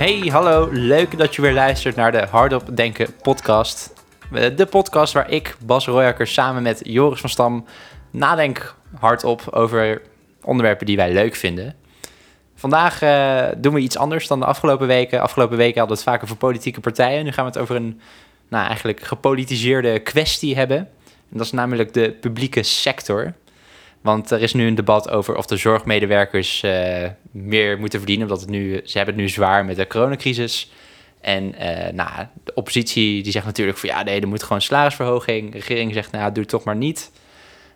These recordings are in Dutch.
Hey, hallo. Leuk dat je weer luistert naar de Hardop Denken podcast. Eh, De podcast waar ik, Bas Royakker, samen met Joris van Stam nadenk hardop over onderwerpen die wij leuk vinden. Vandaag eh, doen we iets anders dan de afgelopen weken. Afgelopen weken hadden we het vaak over politieke partijen. Nu gaan we het over een nou, eigenlijk gepolitiseerde kwestie hebben. En dat is namelijk de publieke sector. Want er is nu een debat over of de zorgmedewerkers eh, meer moeten verdienen. Omdat het nu, ze hebben het nu zwaar met de coronacrisis. En eh, nou, de oppositie die zegt natuurlijk van ja, nee, er moet gewoon salarisverhoging. De regering zegt nou, doe het toch maar niet.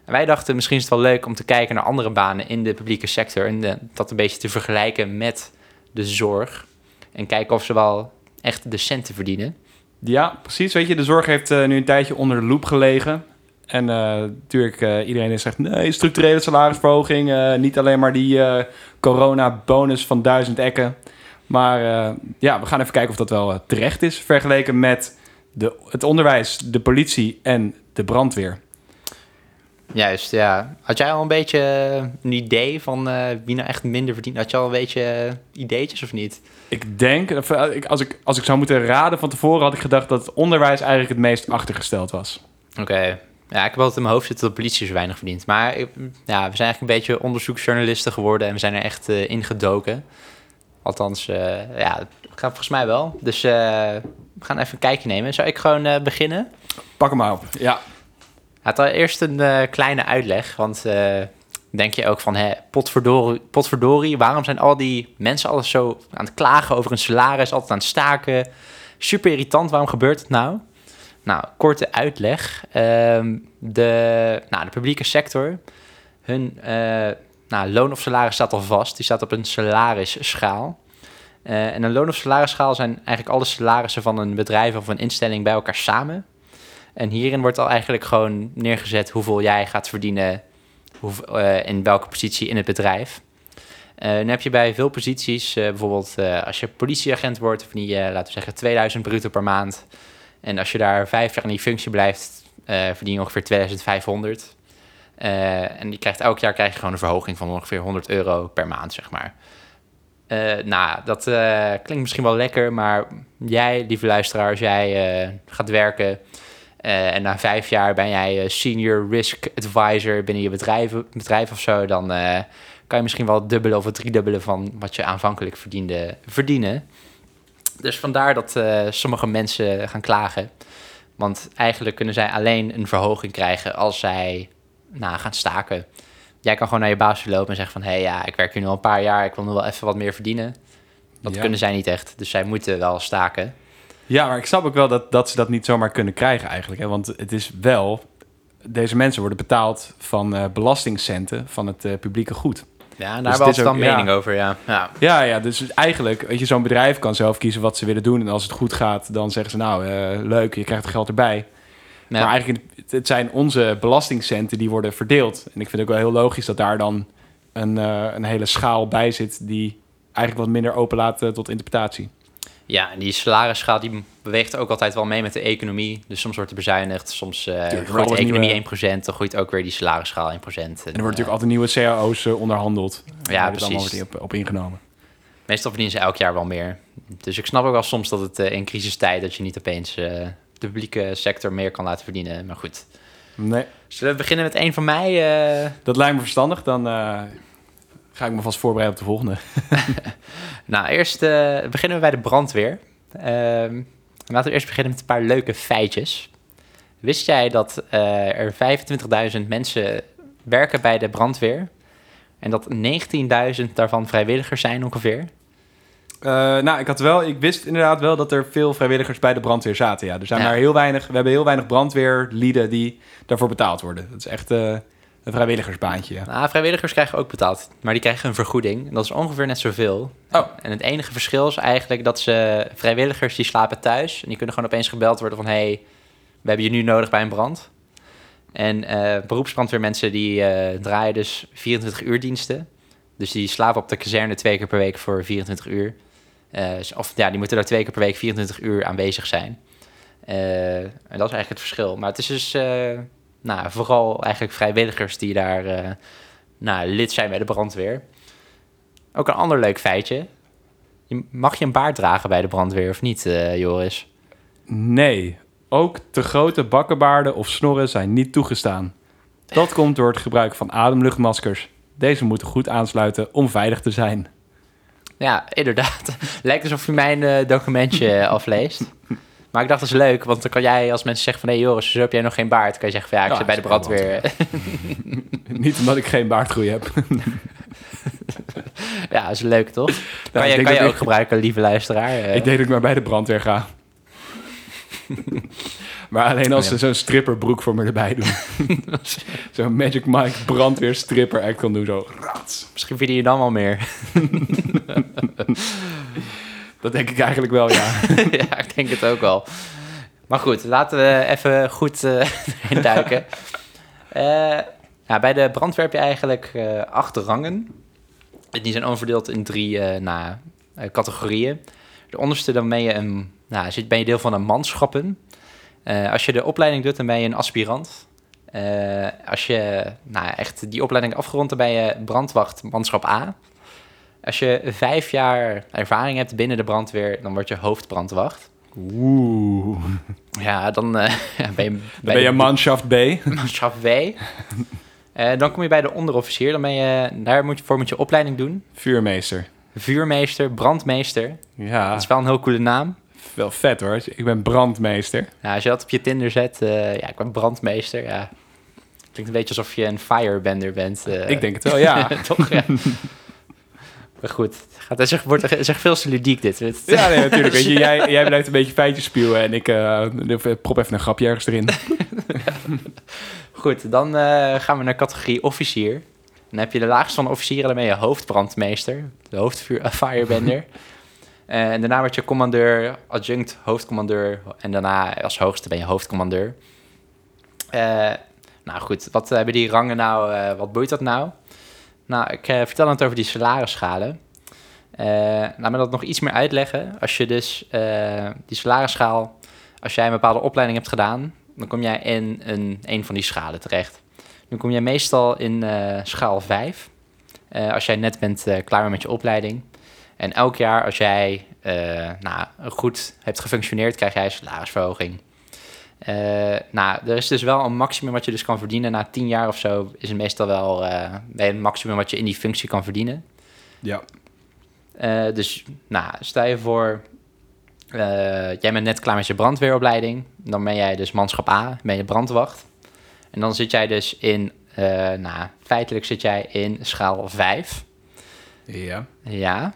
En wij dachten misschien is het wel leuk om te kijken naar andere banen in de publieke sector. En dat een beetje te vergelijken met de zorg. En kijken of ze wel echt de centen verdienen. Ja, precies. Weet je, de zorg heeft eh, nu een tijdje onder de loep gelegen. En eh, natuurlijk, eh, iedereen zegt, nee, structurele salarisverhoging. eh, niet alleen maar die corona-bonus van duizend ekken. Maar ja, we gaan even kijken of dat wel terecht is... vergeleken met de, het onderwijs, de politie en de brandweer. Juist, ja. Had jij al een beetje een idee van wie nou echt minder verdient? Had je al een beetje ideetjes of niet? Ik denk, als ik, als ik zou moeten raden van tevoren... had ik gedacht dat het onderwijs eigenlijk het meest achtergesteld was. Oké. Ja, ik heb altijd in mijn hoofd zitten dat de politie zo weinig verdient. Maar ja, we zijn eigenlijk een beetje onderzoeksjournalisten geworden en we zijn er echt eh, ingedoken. Althans, eh, ja, dat gaat volgens mij wel. Dus eh, we gaan even een kijkje nemen. Zou ik gewoon beginnen? Pak hem maar op. Ja, Het al eerst een kleine uitleg, want denk je ook van, hè, potverdorie, potverdorie, waarom zijn al die mensen alles zo aan het klagen over een salaris, altijd aan het staken? Super irritant, waarom gebeurt het nou? Nou, korte uitleg. Ehm, de, nou, de publieke sector, hun eh, nou, loon of salaris staat al vast, die staat op een salarisschaal. Eh, en een loon of salarisschaal zijn eigenlijk alle salarissen van een bedrijf of een instelling bij elkaar samen. En hierin wordt al eigenlijk gewoon neergezet hoeveel jij gaat verdienen hoeveel, eh, in welke positie in het bedrijf. Dan heb je bij veel posities, bijvoorbeeld als je politieagent wordt, verdien je, laten we zeggen, 2000 bruto per maand. En als je daar vijf jaar in die functie blijft, eh, verdien je ongeveer 2500. Eh, en je krijgt, elk jaar krijg je gewoon een verhoging van ongeveer 100 euro per maand, zeg maar. Eh, nou, dat klinkt misschien wel lekker, maar jij, lieve luisteraar, als jij gaat werken en na vijf jaar ben jij senior risk advisor binnen je bedrijf, bedrijf of zo, dan kan je misschien wel het dubbele of het driedubbele van wat je aanvankelijk verdiende verdienen. Dus vandaar dat eh, sommige mensen gaan klagen. Want eigenlijk kunnen zij alleen een verhoging krijgen als zij nou, gaan staken. Jij kan gewoon naar je baas lopen en zeggen van... hé, hey, ja, ik werk hier nu al een paar jaar, ik wil nog wel even wat meer verdienen. Dat Ja. kunnen zij niet echt, dus zij moeten wel staken. Ja, maar ik snap ook wel dat, dat ze dat niet zomaar kunnen krijgen eigenlijk. Hè? Want het is wel... Deze mensen worden betaald van eh, belastingcenten van het eh, publieke goed. Ja, Dus daar het hebben we mening ja. over, ja. ja. Ja, ja, dus eigenlijk, weet je, zo'n bedrijf kan zelf kiezen wat ze willen doen. En als het goed gaat, dan zeggen ze, nou, eh, leuk, je krijgt er geld erbij. Ja. Maar eigenlijk, het- het zijn onze belastingcenten die worden verdeeld. En ik vind het ook wel heel logisch dat daar dan een, eh, een hele schaal bij zit... die eigenlijk wat minder open laat eh, tot interpretatie. Ja, en die salarisschaal die beweegt ook altijd wel mee met de economie. Dus soms wordt er bezuinigd, soms eh groeit de economie nieuwe- 1%, dan groeit ook weer die salarisschaal 1%. En, En er worden eh, natuurlijk altijd nieuwe cao's eh, onderhandeld. Ja, wordt precies. wordt op, op ingenomen. Meestal verdienen ze elk jaar wel meer. Dus ik snap ook wel soms dat het eh, in crisistijd... dat je niet opeens eh, de publieke sector meer kan laten verdienen. Maar goed. Nee, Zullen we beginnen met een van mij? eh, dat lijkt me verstandig. Dan eh, ga ik me vast voorbereiden op de volgende. Nou, eerst eh, beginnen we bij de brandweer. Ehm, laten we eerst beginnen met een paar leuke feitjes. Wist jij dat eh, er 25.000 mensen werken bij de brandweer? En dat 19.000 daarvan vrijwilligers zijn ongeveer? Eh, nou, ik had wel, ik wist inderdaad wel dat er veel vrijwilligers bij de brandweer zaten. Ja, er zijn Ja. maar heel weinig. We hebben heel weinig brandweerlieden die daarvoor betaald worden. Dat is echt eh, een vrijwilligersbaantje. Ja. Nou, vrijwilligers krijgen ook betaald, maar die krijgen een vergoeding. En dat is ongeveer net zoveel. Oh. En het enige verschil is eigenlijk dat ze vrijwilligers die slapen thuis. En die kunnen gewoon opeens gebeld worden van... hey, we hebben je nu nodig bij een brand. En eh beroepsbrandweermensen die eh, draaien dus 24 uur diensten. Dus die slapen op de kazerne twee keer per week voor 24 uur. Eh, of ja, die moeten daar twee keer per week 24 uur aanwezig zijn. En dat is eigenlijk het verschil. Maar het is dus nou, vooral eigenlijk vrijwilligers die daar eh, nou, lid zijn bij de brandweer. Ook een ander leuk feitje. Je je- mag je een baard dragen bij de brandweer of niet, eh, Joris? Nee, ook te grote bakkenbaarden of snorren zijn niet toegestaan. Dat komt door het gebruik van ademluchtmaskers. Deze moeten goed aansluiten om veilig te zijn. Ja, inderdaad. Lijkt alsof je mijn eh, documentje afleest. Maar ik dacht, dat is leuk, want dan kan jij als mensen zeggen van... hé hey, Joris, zo heb jij nog geen baard? kan je zeggen van ja, ik Ja, zit bij de ik brandweer. Niet omdat ik geen baardgroei heb. ja, dat is leuk, toch? Kan ik je, kan je ook ik- gebruiken, lieve luisteraar. Ik denk dat ik maar bij de brandweer ga. maar alleen als ze zo'n stripperbroek voor me erbij doen. zo'n Magic Mike brandweer stripper act kan doen. Zo. Rats. Misschien verdien je dan wel meer. Dat denk ik eigenlijk wel, ja. ja, ik denk het ook wel. Maar goed, laten we even goed eh erin duiken. Eh, ja, bij de brandweer heb je eigenlijk eh, acht rangen. Die zijn onverdeeld in drie eh, nou, categorieën. De onderste, dan ben je, een, nou, zit- ben je deel van een manschappen. Als je de opleiding doet, dan ben je een aspirant. Als je nou, echt die opleiding afgerond, dan ben je brandwacht manschap A. Als je vijf jaar ervaring hebt binnen de brandweer, dan word je hoofdbrandwacht. Oeh. Ja, dan eh, ben je Dan ben je manschaft B. manschap W. Eh, dan kom je bij de onderofficier. Dan ben je, daar moet je, voor moet je opleiding doen. Vuurmeester. Vuurmeester, brandmeester. Ja, Dat is wel een heel coole naam. wel vet hoor. Ik ben brandmeester. Ja, als je dat op je Tinder zet, eh, ja, ik ben brandmeester. Ja. Klinkt een beetje alsof je een firebender bent. ik denk het wel, ja. Toch, ja. Maar goed, het gaat, is echt, wordt, echt veel te ludiek dit. Ja, nee, natuurlijk. Weet je, jij, jij blijft een beetje feitjes spuwen en ik eh, prop even een grapje ergens erin. Goed, dan eh, gaan we naar categorie officier. Dan heb je de laagste van de officieren, dan ben je hoofdbrandmeester, de hoofdvuur, eh, firebender. En daarna word je commandeur, adjunct, hoofdcommandeur en daarna als hoogste ben je hoofdcommandeur. Nou goed, wat hebben die rangen nou, wat boeit dat nou? Nou, ik eh, vertel het over die salarisschalen. Eh, laat me dat nog iets meer uitleggen. Als je dus eh, die salarisschaal, als jij een bepaalde opleiding hebt gedaan, dan kom jij in een, een van die schalen terecht. Nu kom jij meestal in schaal 5. eh, als jij net bent klaar met je opleiding. En elk jaar als jij nou, goed hebt gefunctioneerd, krijg jij een salarisverhoging. Eh, nou, er is dus wel een maximum wat je dus kan verdienen. Na 10 jaar of zo is het meestal wel eh, bij een maximum wat je in die functie kan verdienen. Ja. Eh, dus nou, stel je voor, eh, jij bent net klaar met je brandweeropleiding. Dan ben jij dus manschap A, ben je brandwacht. En dan zit jij dus in, eh, nou, feitelijk zit jij in schaal 5. Ja. Ja,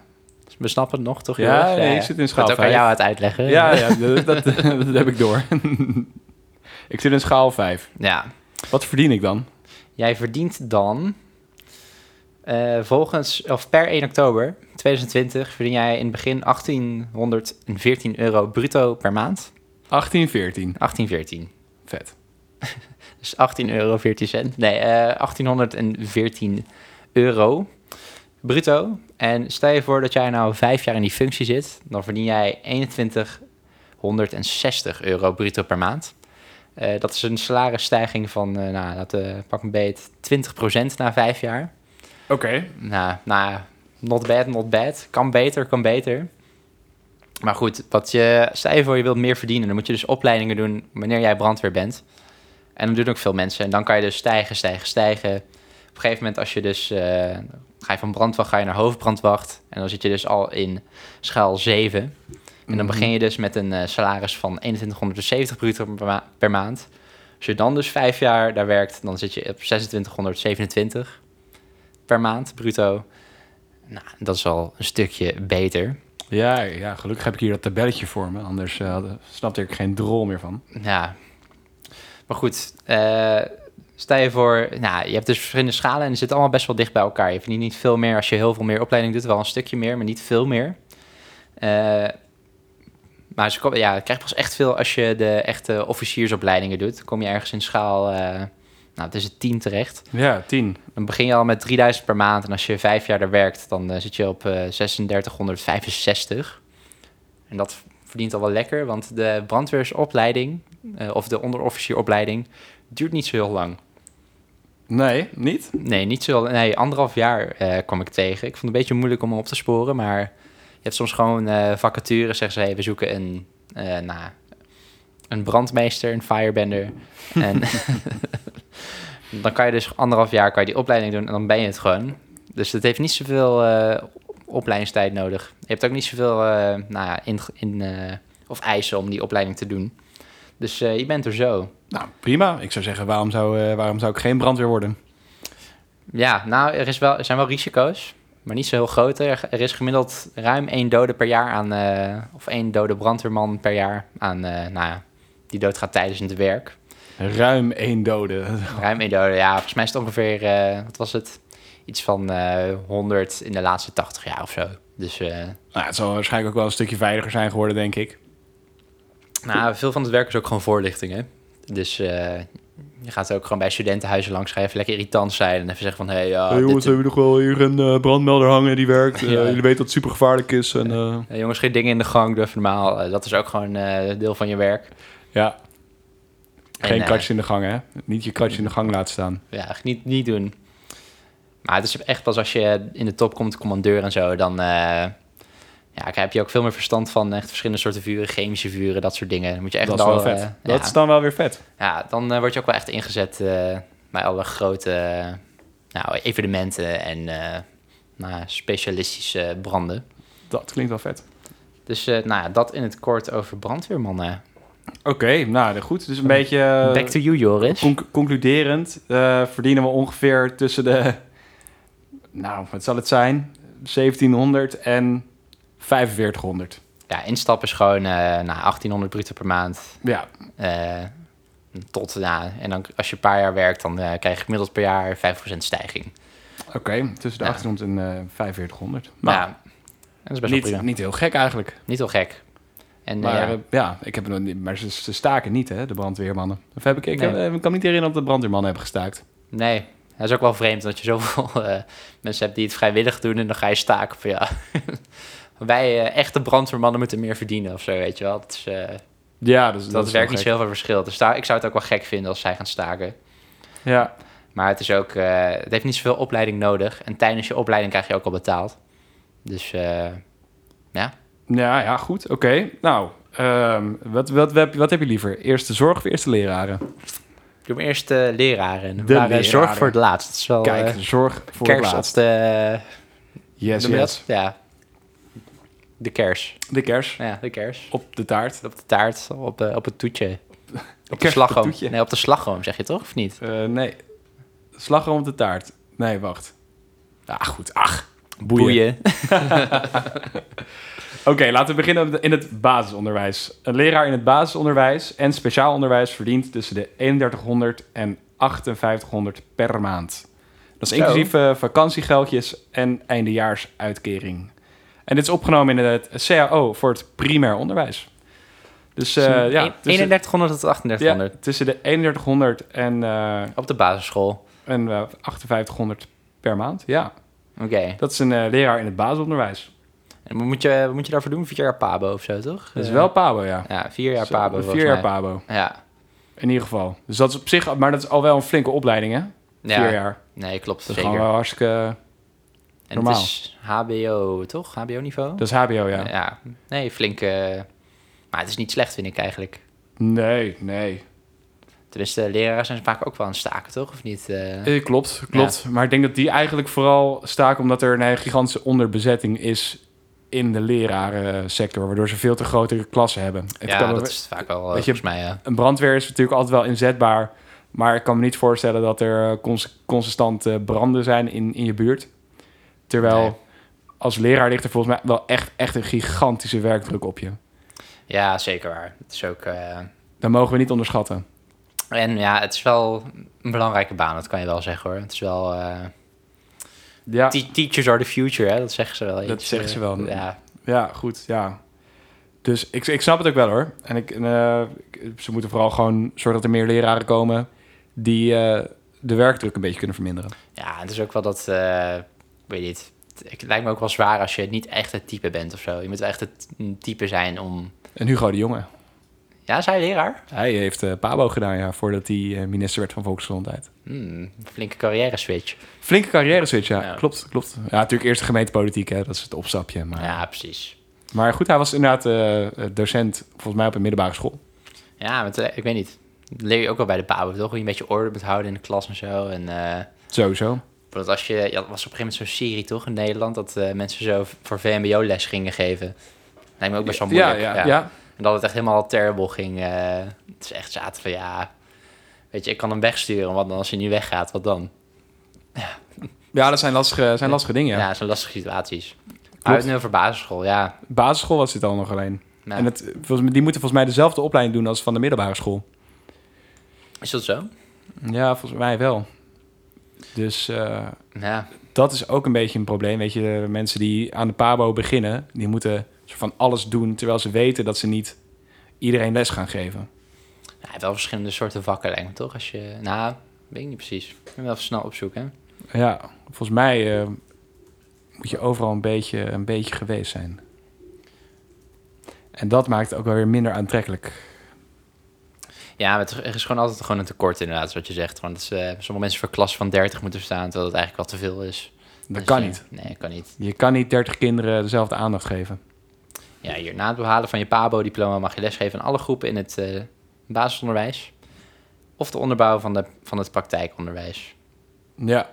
we snappen het nog, toch? Ja, nee, ik zit in schaal Dat ook aan vijf. jou het uitleggen. Ja, ja dat, dat, dat heb ik door. ik zit in schaal 5. ja. Wat verdien ik dan? Jij verdient dan, eh, volgens, of per 1 oktober 2020, verdien jij in het begin 1814 euro bruto per maand. 1814. 1814. Vet. Dus 18 euro 14 cent. Nee, eh 1814 euro bruto. En stel je voor dat jij nou vijf jaar in die functie zit, dan verdien jij 2160 euro bruto per maand. Eh, dat is een salarisstijging van, eh, nou, dat, eh, pak een beet, 20% na vijf jaar. Oké. Nou, nou, not bad, not bad. Kan beter, kan beter. Maar goed, wat je, stel je voor je wilt meer verdienen, dan moet je dus opleidingen doen wanneer jij brandweer bent. En dat doen ook veel mensen. En dan kan je dus stijgen, stijgen, stijgen. Op een gegeven moment als je dus, eh, ga je van brandwacht, ga je naar hoofdbrandwacht. En dan zit je dus al in schaal 7. En dan Mhm. begin je dus met een eh, salaris van 2170 bruto per, ma- per maand. Als je dan dus vijf jaar daar werkt, dan zit je op 2627 per maand bruto. Nou, dat is al een stukje beter. Ja, ja, gelukkig heb ik hier dat tabelletje voor me. Anders eh, snapte ik geen drol meer van. Ja. Maar goed, eh stel je voor, nou, je hebt dus verschillende schalen en die zitten allemaal best wel dicht bij elkaar. Je verdient niet veel meer als je heel veel meer opleiding doet, wel een stukje meer, maar niet veel meer. Eh, maar ze komen, ja, je krijgt pas echt veel als je de echte officiersopleidingen doet. Dan kom je ergens in schaal, eh, nou, het is het 10 terecht. Ja, 10. Dan begin je al met 3000 per maand. En als je vijf jaar daar werkt, dan eh, zit je op eh 3665. En dat verdient al wel lekker, want de brandweersopleiding, of de onderofficieropleiding, duurt niet zo heel lang. Nee, niet? Nee, niet zo Nee, anderhalf jaar eh, kwam ik tegen. Ik vond het een beetje moeilijk om hem op te sporen, maar Je hebt soms gewoon eh, vacatures, zeggen ze, hey, we zoeken een, nou, een brandmeester, een firebender. en dan kan je dus anderhalf jaar kan je die opleiding doen en dan ben je het gewoon. Dus het heeft niet zoveel opleidingstijd nodig. Je hebt ook niet zoveel nou ja, in, in, of eisen om die opleiding te doen. Dus eh, je bent er zo. Nou, prima. Ik zou zeggen, waarom zou, eh, waarom zou ik geen brandweer worden? Ja, nou, er, is wel, er zijn wel risico's, maar niet zo heel groot. Er, er is gemiddeld ruim één dode per jaar aan, eh, of één dode brandweerman per jaar aan, nou ja, die doodgaat tijdens het werk. Ruim één dode. Ruim één dode, ja, volgens mij is het ongeveer, wat was het? Iets van eh 100 in de laatste 80 jaar of zo. Dus, eh, Nou, het zal waarschijnlijk ook wel een stukje veiliger zijn geworden, denk ik. Nou, veel van het werk is ook gewoon voorlichting, hè. Dus eh, je gaat ook gewoon bij studentenhuizen langs, je even lekker irritant zijn en even zeggen van, hé, hey, jongens, dit- hebben we nog wel hier een eh, brandmelder hangen die werkt? Eh, Ja. Jullie weten dat het super gevaarlijk is. En, jongens, geen dingen in de gang, doe even normaal. Dat is ook gewoon eh, deel van je werk. ja, geen En, eh, kratje in de gang, hè? Niet je kratje in de gang laten staan. Ja, niet, niet doen. Maar het is echt pas als je in de top komt, commandeur en zo, dan ja, heb je ook veel meer verstand van echt verschillende soorten vuren, chemische vuren, dat soort dingen. Dan moet je echt dat is wel vet. eh, dat ja, is dan wel weer vet. ja, dan eh, word je ook wel echt ingezet eh, bij alle grote nou, evenementen en nou, specialistische branden. Dat klinkt wel vet. Dus nou ja, dat in het kort over brandweermannen. Oké, nou goed. Dus een beetje... Back to you, Joris. conc- concluderend verdienen we ongeveer tussen de... Nou, wat zal het zijn? 1700 en 4500. Ja, instap is gewoon eh nou, 1800 bruto per maand. Ja, Eh, tot, ja, en dan als je een paar jaar werkt, dan eh, krijg je gemiddeld per jaar 5% stijging. oké. Tussen de Ja. 1800 en eh 4500. Maar Nou, ja, dat is best wel niet, prima. niet heel gek eigenlijk. Niet heel gek. En Maar ja, ja ik heb maar ze, ze staken niet, hè, de brandweermannen. Of heb ik, ik, Nee. ik kan me niet herinneren dat de brandweermannen hebben gestaakt. nee, dat is ook wel vreemd dat je zoveel mensen hebt die het vrijwillig doen en dan ga je staken van ja. Wij eh, echte brandweermannen moeten meer verdienen of zo, weet je wel. Dat, is, eh, Ja, dus, dat, is werkt niet veel verschil. Dus daar, ik zou het ook wel gek vinden als zij gaan staken. Ja, Maar het is ook, eh, het heeft niet zoveel opleiding nodig. En tijdens je opleiding krijg je ook al betaald. Dus eh, ja, ja, ja, goed. Oké. Nou, ehm, wat, wat, wat, wat heb je liever? Eerste zorg of eerste leraren? doe maar eerst de leraren. De leraren. zorg voor het laatst. Het is wel Kijk, zorg voor het op laatst. de... Yes, yes. Ja, de kers. De kers Ja, de kers. op de taart. Op de taart, op, eh, op het toetje. Op de op slagroom. Nee, op de slagroom zeg je toch, of niet? Eh, nee, slagroom op de taart. Nee, wacht. Ah, goed. Ach, boeien. Boeien. Oké, laten we beginnen in het basisonderwijs. Een leraar in het basisonderwijs en speciaal onderwijs verdient tussen de 3100 en 5800 per maand. Dat is inclusief eh, vakantiegeldjes en eindejaarsuitkering. En dit is opgenomen in het CAO voor het primair onderwijs. Dus eh, ja, tussen, 3100 tot ja, 3800. tussen de 3100 en, eh, Op de basisschool. en eh, 5800 per maand. Ja, Oké. dat is een eh, leraar in het basisonderwijs. En wat moet je, wat moet je daarvoor doen? Vier jaar Pabo of zo, toch? Dat is Eh, wel Pabo, ja. Ja, vier jaar Pabo. Vier jaar mij. Pabo. Ja. In ieder geval. Dus dat is op zich, maar dat is al wel een flinke opleiding, hè? ja. Vier jaar. Nee, klopt. Dat is zeker. gewoon wel hartstikke... en normaal. het is HBO, toch? HBO-niveau? Dat is HBO, ja. Ja. Nee, flink. eh, maar het is niet slecht, vind ik eigenlijk. Nee, nee. Tenminste, leraren zijn vaak ook wel aan het staken, toch? Of niet? eh? Eh, klopt, klopt. Maar ik denk dat die eigenlijk vooral staken omdat er een gigantische onderbezetting is in de lerarensector, waardoor ze veel te grote klassen hebben. Ja, dat is vaak je, volgens mij, ja. Een brandweer is natuurlijk altijd wel inzetbaar, maar ik kan me niet voorstellen dat er cons- constant branden zijn in, in je buurt. Terwijl Nee. als leraar ligt er volgens mij wel echt, echt een gigantische werkdruk op je. Ja, zeker waar. Het is ook... eh, Dat mogen we niet onderschatten. En ja, het is wel een belangrijke baan, dat kan je wel zeggen, hoor. Het is wel... eh, Ja, te- teachers are the future, hè? Dat zeggen ze wel. Dat zeggen eh, ze wel. Ja, Ja, goed, ja. Dus ik, ik snap het ook wel hoor. En ik, eh, ze moeten vooral gewoon zorgen dat er meer leraren komen die eh, de werkdruk een beetje kunnen verminderen. ja, het is ook wel dat... eh, weet je niet. Het lijkt me ook wel zwaar als je niet echt het type bent of zo. Je moet wel echt het type zijn om... En Hugo de Jonge. Ja, is hij leraar? Hij heeft eh, Pabo gedaan, ja, voordat hij eh, minister werd van Volksgezondheid. Hmm, flinke carrière switch. Flinke carrière switch, ja. Ja. Klopt, klopt. Ja, natuurlijk eerst de gemeentepolitiek, hè. Dat is het opstapje. Maar, Ja, precies. maar goed, hij was inderdaad eh, docent, volgens mij op een middelbare school. Ja, eh, ik weet niet. Dat leer je ook wel bij de PABO, toch? Je een beetje orde moet houden in de klas en zo. En Sowieso. Bijvoorbeeld als je... Ja, was op een gegeven moment zo'n serie, toch? In Nederland, dat eh, mensen zo voor VMBO les gingen geven. Lijkt me ook best wel ja, moeilijk. ja, ja. En dat het echt helemaal terrible ging. eh, het is echt zaten van, ja... Weet je, ik kan hem wegsturen, want als hij niet weggaat, wat dan? Ja, dat zijn lastige, zijn lastige dingen, Ja, ja. dat zijn lastige situaties. Uit nu over basisschool, ja. Basisschool was dit al nog alleen. En het, die moeten volgens mij dezelfde opleiding doen als van de middelbare school. Is dat zo? Ja, volgens mij wel. Dus eh, Ja, dat is ook een beetje een probleem. Weet je, mensen die aan de PABO beginnen, die moeten van alles doen... terwijl ze weten dat ze niet iedereen les gaan geven. Ja, wel verschillende soorten vakken, lijkt me toch? Als je, nou, weet ik niet precies. Ik ben wel even snel opzoeken. Ja, volgens mij eh, moet je overal een beetje, een beetje geweest zijn. En dat maakt het ook wel weer minder aantrekkelijk. Ja, het- er is gewoon altijd gewoon een tekort inderdaad, wat je zegt. Want is, eh, sommige mensen voor klas van 30 moeten staan, terwijl het eigenlijk wel te veel is. Dat Dus, kan niet. Nee, kan niet. Je kan niet 30 kinderen dezelfde aandacht geven. Ja, hier, na het behalen van je PABO-diploma mag je lesgeven aan alle groepen in het eh, basisonderwijs. Of de onderbouw van, de, van het praktijkonderwijs. Ja,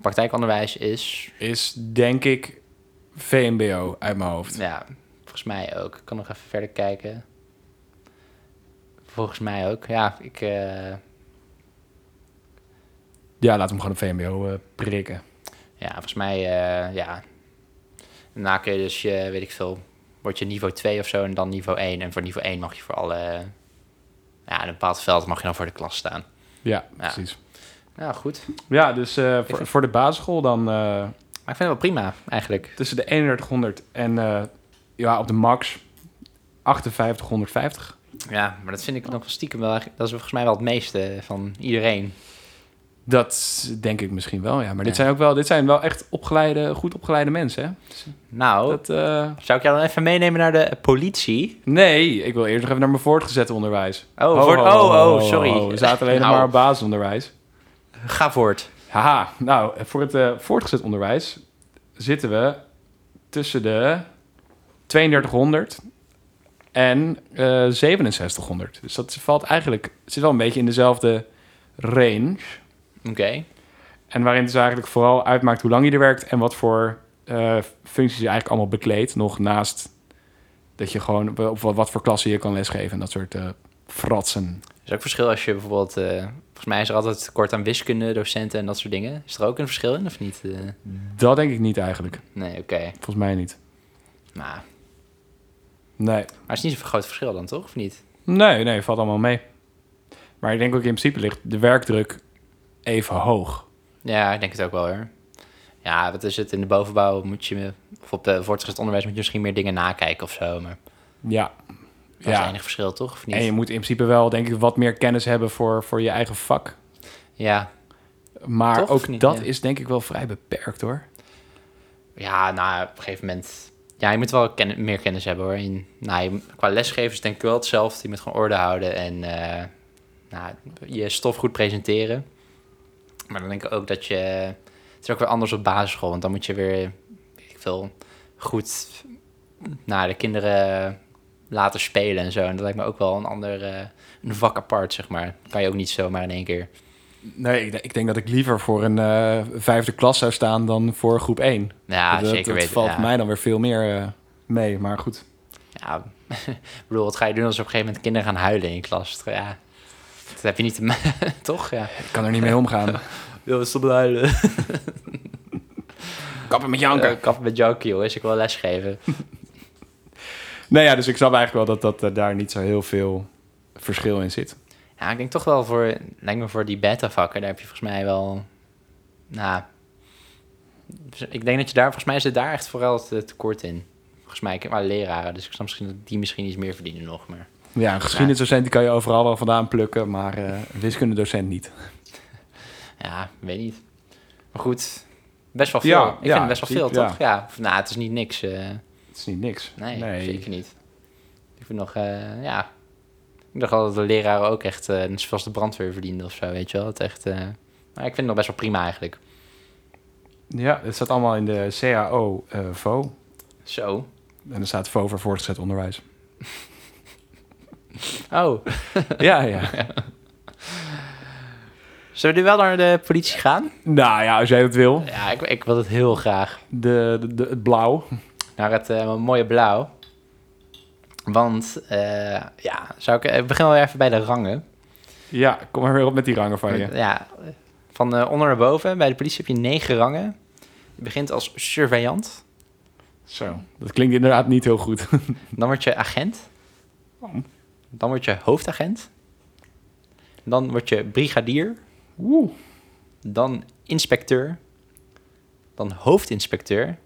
Praktijkonderwijs is, is denk ik VMBO uit mijn hoofd. ja, volgens mij ook. Ik kan nog even verder kijken. Volgens mij ook. Ja, ik, eh, Ja, we hem gewoon op VMBO eh, prikken. ja volgens mij, eh, ja. Daarna kun je dus, je, weet ik veel, word je niveau 2 of zo en dan niveau 1. En voor niveau 1 mag je voor alle, ja, in een bepaald veld mag je dan voor de klas staan. Ja, Ja. precies. Ja, goed. Ja, dus voor, vind- voor de basisschool dan Maar ik vind het wel prima, eigenlijk. tussen de 3100 en ja, op de max 5850. Ja, maar dat vind ik nog wel stiekem wel, dat is volgens mij wel het meeste van iedereen. Dat denk ik misschien wel, ja. Maar dit zijn ook wel, dit zijn wel echt opgeleide, goed opgeleide mensen, hè? Nou, Dat, eh, zou ik jou dan even meenemen naar de politie? nee, ik wil eerst nog even naar mijn voortgezet onderwijs. Oh, Ho, voor- ho, oh, ho, oh, sorry. We zaten alleen nog Nou. maar op basisonderwijs. Ga voort. Haha, nou, voor het eh, voortgezet onderwijs zitten we tussen de 3200 en eh 6700. Dus dat valt eigenlijk, het zit wel een beetje in dezelfde range. Oké. En waarin het dus eigenlijk vooral uitmaakt hoe lang je er werkt en wat voor eh, functies je eigenlijk allemaal bekleedt. Nog naast dat je gewoon op, op wat, wat voor klassen je kan lesgeven en dat soort eh, fratsen. Er is ook verschil als je bijvoorbeeld... volgens mij is er altijd tekort aan wiskunde, docenten en dat soort dingen. Is er ook een verschil in of niet? Dat denk ik niet eigenlijk. nee, oké. Volgens mij niet. Nou, Nee. maar het is niet zo'n groot verschil dan, toch? Of niet? Nee, nee, valt allemaal mee. Maar ik denk ook in principe ligt de werkdruk even hoog. Ja, ik denk het ook wel, hoor. Ja, wat is het? In de bovenbouw moet je... Of op de voortgezet onderwijs moet je misschien meer dingen nakijken of zo. Maar Ja. dat is ja. verschil, toch? Of niet? En je moet in principe wel, denk ik, wat meer kennis hebben voor, voor je eigen vak. Ja, Maar Toch, ook niet? dat Ja. is denk ik wel vrij beperkt hoor. Ja, nou, op een gegeven moment... Ja, je moet wel meer kennis hebben, hoor. En, nou, qua lesgevers denk ik wel hetzelfde. Je moet gewoon orde houden en eh, nou, je stof goed presenteren. Maar dan denk ik ook dat je... Het is ook weer anders op basisschool, want dan moet je weer, weet ik veel, goed nou, de kinderen laten spelen en zo. En dat lijkt me ook wel een ander eh, een vak apart, zeg maar. kan je ook niet zomaar in één keer. Nee, ik, denk- ik denk dat ik liever voor een eh, vijfde klas zou staan dan voor groep 1. Ja, dat, zeker dat weten. valt ja. mij dan weer veel meer eh, mee, maar goed. Ja, ik bedoel, wat ga je doen als op een gegeven moment kinderen gaan huilen in je klas? Ja, dat heb je niet te toch? Ja. Ik kan er niet mee omgaan. Wil stop huilen? Kappen met janken. Uh, kappen met janken, jongens. Ik wil lesgeven. Nee, ja, dus ik snap eigenlijk wel dat, dat eh, daar niet zo heel veel verschil in zit. Ja, ik denk toch wel voor, lijkt me voor die beta-vakken, daar heb je volgens mij wel, nou, ik denk dat je daar, volgens mij zit daar echt vooral het tekort in. Volgens mij, ik heb maar leraren, dus ik snap misschien dat die misschien iets meer verdienen nog, maar Ja, een geschiedenisdocent die kan je overal wel vandaan plukken, maar een wiskundedocent niet. ja, weet niet. Maar goed, best wel veel. Ja, ik ja, vind het best wel veel, toch? Ja, Of, nou, het is niet niks. eh, Het is niet niks. nee, zeker niet. Ik vind nog, eh, ja, Ik dacht altijd dat de leraren ook echt, net zoals de brandweer verdienden of zo, weet je wel. Het echt, eh, maar ik vind het nog best wel prima eigenlijk. Ja, het staat allemaal in de CAO eh VO. Zo. En er staat VO voor voortgezet onderwijs. Oh, ja, ja. zullen we nu wel naar de politie gaan? Nou ja, als jij dat wil. Ja, ik, ik wil het heel graag. De, de, de- het blauw. Naar het mooie blauw. Want, eh, ja, zou ik, ik begin wel even bij de rangen. Ja, kom maar weer op met die rangen van je. Ja, van eh, onder naar boven. Bij de politie heb je negen rangen. Je begint als surveillant. Zo, dat klinkt inderdaad niet heel goed. Dan word je agent. Waarom? Dan word je hoofdagent. Dan word je brigadier. Oeh. Dan inspecteur. Dan hoofdinspecteur.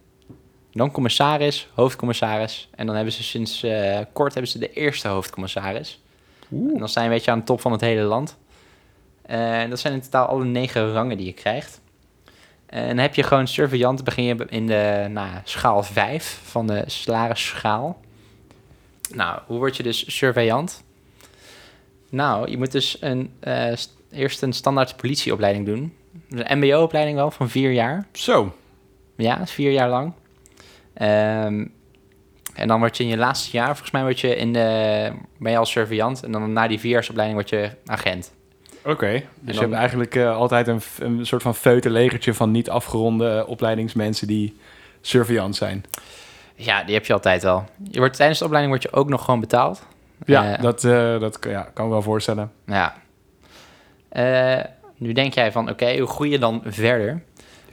Dan commissaris, hoofdcommissaris. En dan hebben ze sinds eh, kort hebben ze de eerste hoofdcommissaris. En Oeh. dan sta je een beetje aan de top van het hele land. Eh, En dat zijn in totaal alle negen rangen die je krijgt. En dan heb je gewoon surveillant, begin je in de nou, schaal 5 van de salarisschaal. Nou, hoe word je dus surveillant? Nou, je moet dus een, eh, st- eerst een standaard politieopleiding doen. Een mbo-opleiding wel, van vier jaar. Zo. Ja, vier jaar lang. Ehm, en dan word je in je laatste jaar, volgens mij word je in de, ben je als surveillant. En dan na die vierjaarsopleiding word je agent. Oké. Dus dan- je hebt eigenlijk eh, altijd een, een soort van feutenlegertje van niet afgeronde opleidingsmensen die surveillant zijn. Ja, die heb je altijd al. Je wordt, tijdens de opleiding word je ook nog gewoon betaald. Ja, Eh, dat, eh, dat kan- ja, kan ik wel voorstellen. Ja. Nu denk jij van, oké, hoe groei je dan verder?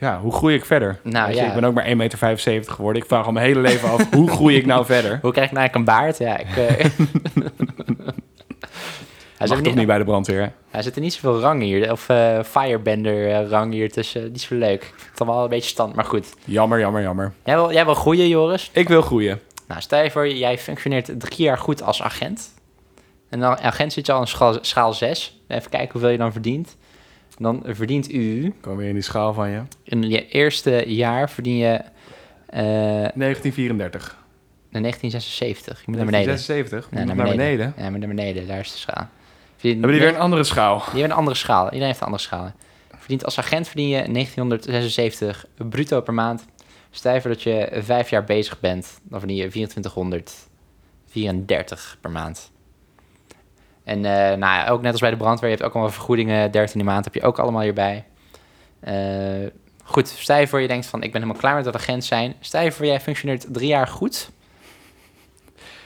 Ja, hoe groei ik verder? Nou, je, ja. Ik ben ook maar 1,75 meter geworden. Ik vraag al mijn hele leven af, hoe groei ik nou verder? Hoe krijg ik nou eigenlijk een baard? Ja, ik... eh, hij, zit toch niet, niet bij de brandweer, hè? hij zit er niet zoveel rang hier. Of eh firebender eh, rang hier tussen. Die is wel leuk. Ik vind het allemaal een beetje stand, maar goed. Jammer, jammer, jammer. Jij wil, jij wil groeien, Joris? Ik wil groeien. Nou, stel je voor, jij functioneert drie jaar goed als agent. En dan agent zit je al in schaal, schaal 6. Even kijken hoeveel je dan verdient. Dan verdient u Kom weer in die schaal van je. in je eerste jaar verdien je eh, 1934. naar 1976. Je moet naar beneden. 1976? Ja, naar beneden. Ja, maar naar beneden. Daar is de schaal. Hebben die weer een andere schaal? Die hebben een andere schaal. Iedereen heeft een andere schaal. Verdient als agent verdien je 1976 bruto per maand. Voor dat je vijf jaar bezig bent, dan verdien je 2434 per maand. En eh, nou ja, ook net als bij de brandweer, je hebt ook allemaal vergoedingen, 13e maand heb je ook allemaal hierbij. Eh, goed, stel je voor je denkt van ik ben helemaal klaar met dat agent zijn. Stel je voor jij functioneert drie jaar goed.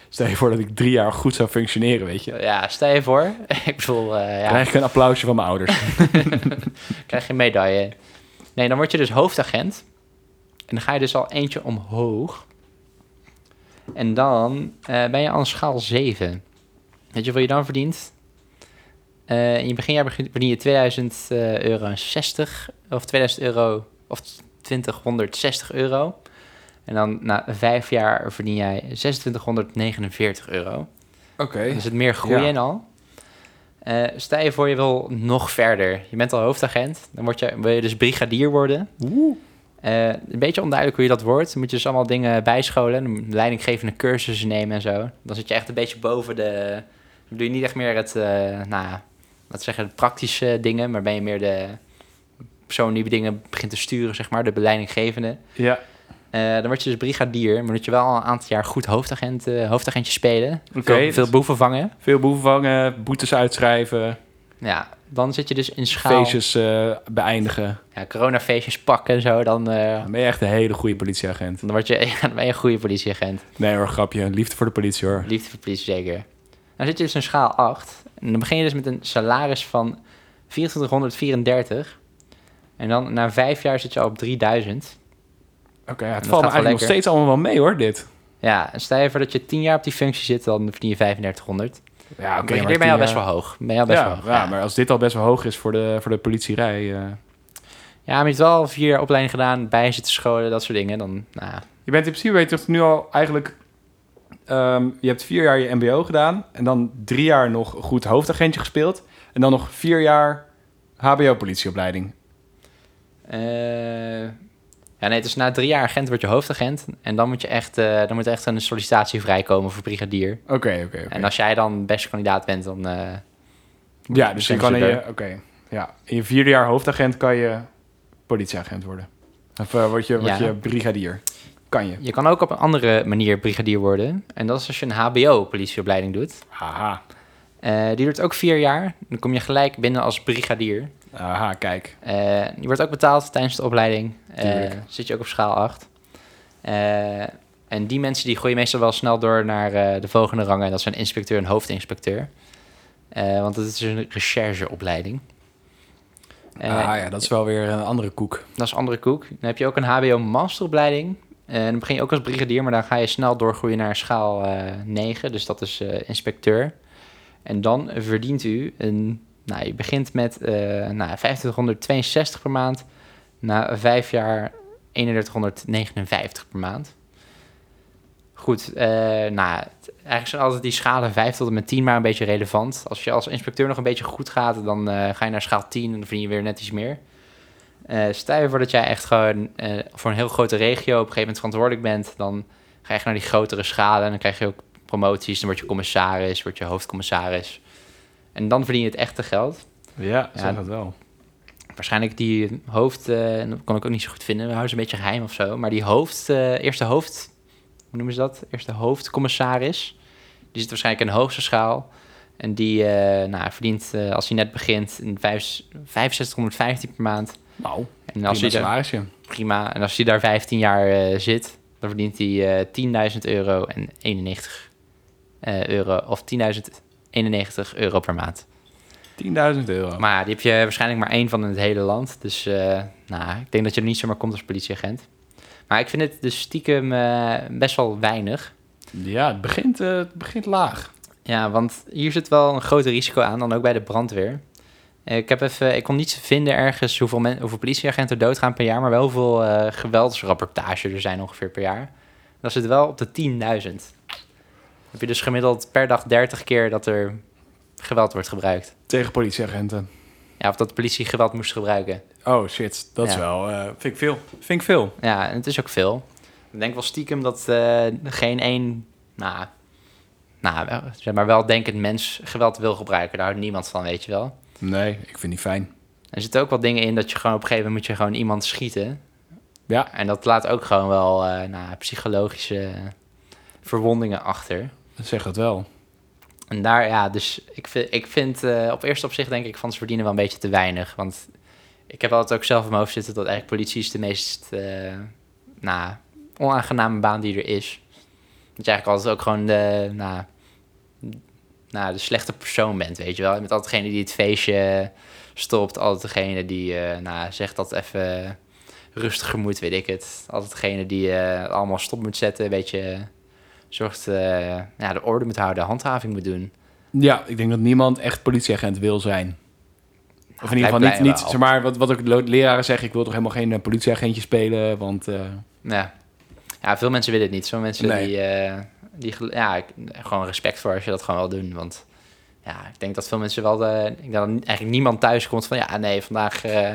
Stel je voor dat ik drie jaar goed zou functioneren, weet je. Ja, stel je voor. ik bedoel, eh, ja. Krijg ik een applausje van mijn ouders. krijg je een medaille. Nee, dan word je dus hoofdagent. En dan ga je dus al eentje omhoog. En dan ben je aan schaal 7. Weet je hoeveel je dan verdient? Eh, in je beginjaar begin- verdien je 2000 eh, euro en 60. Of 2000 euro. Of 2060 euro. En dan na vijf jaar verdien jij 2649 euro. Oké. Er zit meer groei Ja. in al. Stel je voor je wil nog verder. Je bent al hoofdagent. Dan word je, wil je dus brigadier worden. Oeh. Eh, een beetje onduidelijk hoe je dat wordt. Dan moet je dus allemaal dingen bijscholen. Leidinggevende cursussen nemen en zo. Dan zit je echt een beetje boven de... Doe je niet echt meer het, eh nou ja, laten zeggen, de praktische dingen. Maar ben je meer de persoon die dingen begint te sturen, zeg maar. De leidinggevende. Ja. Eh, dan word je dus brigadier. Maar moet je wel een aantal jaar goed hoofdagent, eh, hoofdagentje spelen. Oké, veel, veel boeven vangen. Veel boeven vangen, boetes uitschrijven, Ja, dan zit je dus in schaal. feestjes beëindigen. Ja, coronafeestjes pakken en zo. Dan, Dan ben je echt een hele goede politieagent. dan, word je, ja, dan ben je een goede politieagent. Nee hoor, grapje. Liefde voor de politie hoor. Liefde voor politie zeker. Dan zit je dus in schaal 8. En dan begin je dus met een salaris van 2434. En dan na vijf jaar zit je al op 3000. Oké, ja, het valt me eigenlijk nog steeds allemaal wel mee hoor, dit. Ja, en stel je voor dat je 10 jaar op die functie zit, dan verdien je 3500. Ja, Oké, ben je al best wel hoog. Ben je al best ja, wel hoog. ja, maar als dit al best wel hoog is voor de, voor de politierij... eh, Ja, maar je hebt wel vier jaar opleiding gedaan, bij zitten scholen, dat soort dingen. Dan, nou. Je bent in principe weet je toch nu al eigenlijk... ehm, je hebt vier jaar je mbo gedaan... en dan drie jaar nog goed hoofdagentje gespeeld... en dan nog vier jaar hbo-politieopleiding. Eh, Ja, nee, dus na drie jaar agent word je hoofdagent. En dan moet je echt, eh, dan moet echt een sollicitatie vrijkomen voor brigadier. Oké, oké. En als jij dan beste kandidaat bent, dan... eh, Ja, dus je kan in je... Oké, ja. In je vierde jaar hoofdagent kan je politieagent worden. Of word, je, word Ja. je brigadier. Kan je. Je kan ook op een andere manier brigadier worden. En dat is als je een HBO-politieopleiding doet. Haha. Eh, die duurt ook vier jaar. Dan kom je gelijk binnen als brigadier. Aha, kijk. Eh, die wordt ook betaald tijdens de opleiding. Eh, Tuurlijk. zit je ook op schaal 8. Eh, en die mensen die gooien meestal wel snel door naar eh, de volgende rangen. En dat zijn inspecteur en hoofdinspecteur. Eh, want het is een rechercheopleiding. Eh, ah ja, dat is wel weer een andere koek. Dat is een andere koek. Dan heb je ook een HBO-masteropleiding. En dan begin je ook als brigadier, maar dan ga je snel doorgroeien naar schaal eh 9. Dus dat is eh, inspecteur. En dan verdient u een... Nou, je begint met eh nou, 2562 per maand. Na vijf jaar 3159 per maand. Goed, eh, nou, eigenlijk zijn altijd die schalen 5 tot en met 10 maar een beetje relevant. Als je als inspecteur nog een beetje goed gaat, dan eh, ga je naar schaal 10 en dan verdien je weer net iets meer. Eh stel je voor dat jij echt gewoon eh, voor een heel grote regio op een gegeven moment verantwoordelijk bent, dan ga je echt naar die grotere schalen en dan krijg je ook promoties, dan word je commissaris, word je hoofdcommissaris. En dan verdien je het echte geld. Ja, Ja. zeg het wel. Waarschijnlijk die hoofd, eh, dat kon ik ook niet zo goed vinden, we houden ze een beetje geheim of zo, maar die hoofd, eerste hoofd, hoe noemen ze dat? Eerste hoofdcommissaris, die zit waarschijnlijk in de hoogste schaal. En die nou, verdient, als hij net begint, een vijf- 6515 per maand. Nou, En als daar, salarisje. prima. En als hij daar 15 jaar eh, zit, dan verdient hij eh 10.000 euro en 91 eh, euro. Of 10.091 euro per maand. 10.000 euro. Maar die heb je waarschijnlijk maar één van in het hele land. Dus nou, ik denk dat je er niet zomaar komt als politieagent. Maar ik vind het dus stiekem best wel weinig. Ja, het begint, het begint laag. Ja, want hier zit wel een groot risico aan, dan ook bij de brandweer. Eh, Ik, heb even, ik kon niet vinden ergens hoeveel, men, hoeveel politieagenten doodgaan per jaar, maar wel hoeveel eh geweldsrapportages er zijn ongeveer per jaar. Dat zit wel op de 10.000. Heb je dus gemiddeld per dag 30 keer dat er geweld wordt gebruikt. Tegen politieagenten. Ja, of dat de politie geweld moest gebruiken. Oh shit, dat is wel... eh, vind ik veel. Vind ik veel. Ja, en het is ook veel. Ik denk wel stiekem dat geen één, nou, nou, zeg maar wel denkend mens geweld wil gebruiken. Daar houdt niemand van, weet je wel. Nee, ik vind die fijn. Er zitten ook wel dingen in dat je gewoon op een gegeven moment moet je gewoon iemand schieten. Ja, En dat laat ook gewoon wel eh, nou, psychologische verwondingen achter. zeg het wel. En daar, ja, dus ik vind, ik vind eh, op eerste opzicht denk ik van ze verdienen wel een beetje te weinig. Want ik heb altijd ook zelf in mijn hoofd zitten dat eigenlijk politie is de meest, eh nou, onaangename baan die er is. Dat je eigenlijk altijd ook gewoon de, nou, nou, de slechte persoon bent, weet je wel. Je bent altijd degene die het feestje stopt. Altijd degene die, eh, nou, zegt dat even rustiger moet, weet ik het. Altijd degene die eh, allemaal stop moet zetten, een beetje zorgt, eh, ja, de orde moet houden, handhaving moet doen. Ja, ik denk dat niemand echt politieagent wil zijn. Of in ieder geval niet, niet zeg maar, wat, wat ook lo- leraren zeggen, ik wil toch helemaal geen politieagentje spelen, want Ja. ja, veel mensen willen het niet. Sommige mensen Nee. die, die ja, ik- gewoon respect voor als je dat gewoon wil doen. Want ja, ik denk dat veel mensen wel, de, ik denk dat eigenlijk niemand thuis komt van, ja, nee, vandaag eh,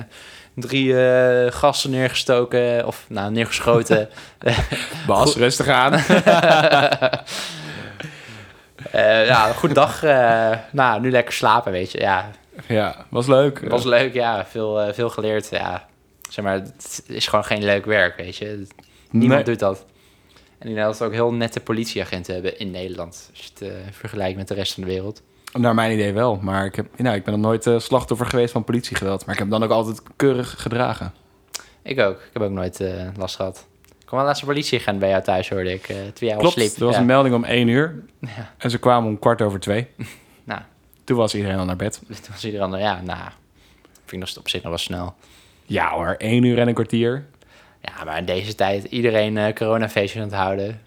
drie eh, gasten neergestoken of nou neergeschoten. Bas, rustig aan. Eh, ja, goedendag. eh nou, nu lekker slapen, weet je. Ja, ja, was leuk. was leuk. Ja, veel, veel geleerd. Ja, zeg maar, het is gewoon geen leuk werk, weet je. Niemand Nee. doet dat. En we ook heel nette politieagenten hebben in Nederland. Als je het eh, vergelijkt met de rest van de wereld. Naar mijn idee wel, maar ik, heb, nou, ik ben nog nooit eh, slachtoffer geweest van politiegeweld. Maar ik heb dan ook altijd keurig gedragen. Ik ook. Ik heb ook nooit eh, last gehad. Ik kwam wel laatst een politieagent bij jou thuis, hoorde ik. toen jij al Klopt, sliep. er was ja. een melding om één uur Ja. en ze kwamen om kwart over twee. Nou, Toen was iedereen al naar bed. dus toen was iedereen, ja, nou, vind ik dat op zich nog wel snel. Ja hoor, één uur en een kwartier. Ja, maar in deze tijd iedereen eh coronafeestjes aan het houden.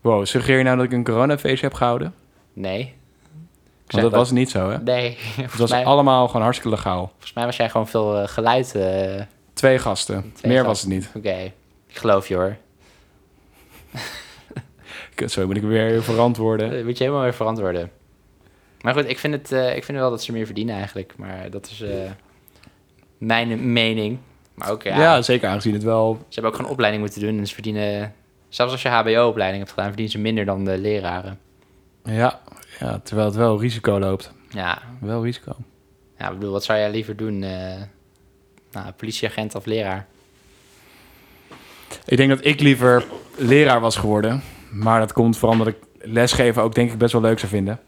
Wow, suggereer je nou dat ik een coronafeestje heb gehouden? Nee. Want dat was niet zo, hè? Nee, Het was mij, allemaal gewoon hartstikke legaal. volgens mij was jij gewoon veel eh, geluid. eh, Twee gasten, Twee meer was het niet. Oké, ik geloof je hoor. Zo moet ik weer verantwoorden. Dat moet je helemaal weer verantwoorden. Maar goed, ik vind, het, ik vind wel dat ze meer verdienen eigenlijk. Maar dat is mijn mening. Maar ook, ja, Ja, zeker aangezien het wel... ze hebben ook gewoon opleiding moeten doen. En ze verdienen, zelfs als je HBO-opleiding hebt gedaan, verdienen ze minder dan de leraren. Ja, ja, terwijl het wel risico loopt. Ja, Wel risico. ja ik bedoel, wat zou jij liever doen? eh nou, politieagent of leraar? Ik denk dat ik liever leraar was geworden. Maar dat komt vooral omdat ik lesgeven ook denk ik best wel leuk zou vinden.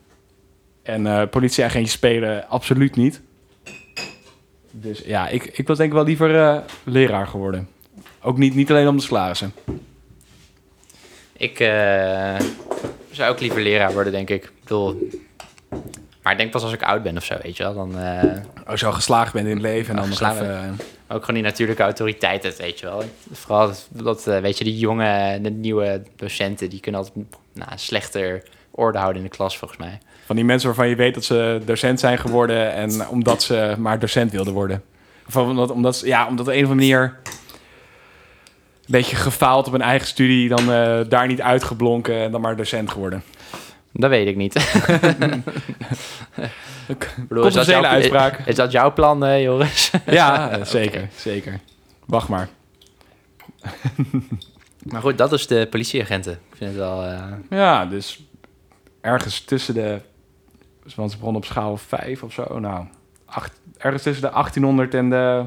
En eh politieagentje spelen absoluut niet. Dus ja, ik, ik was denk ik wel liever eh, leraar geworden. Ook niet, niet alleen om de salarissen. Ik eh, zou ook liever leraar worden, denk ik. Ik bedoel, maar ik denk pas als ik oud ben of zo, weet je wel. Dan eh, Als je al geslaagd bent in het leven en dan nog Geslaagd even... eh, ook gewoon die natuurlijke autoriteit, weet je wel. Vooral dat, dat, weet je, die jonge, de nieuwe docenten, die kunnen altijd nou, slechter orde houden in de klas, volgens mij. Van die mensen waarvan je weet dat ze docent zijn geworden... en omdat ze maar docent wilden worden. Of omdat, omdat, ja, omdat op een of andere manier... een beetje gefaald op een eigen studie... dan eh, daar niet uitgeblonken en dan maar docent geworden. Dat weet ik niet. Ik bedoel, is, dat jouw, uitspraak. is, is dat jouw plan, eh, Joris? Ja, zeker, zeker. Wacht maar. maar goed, dat is de politieagenten. Ik vind het wel... eh, Ja, dus ergens tussen de... Want ze begonnen op schaal 5 of zo. Nou, acht, ergens tussen de 1800 en de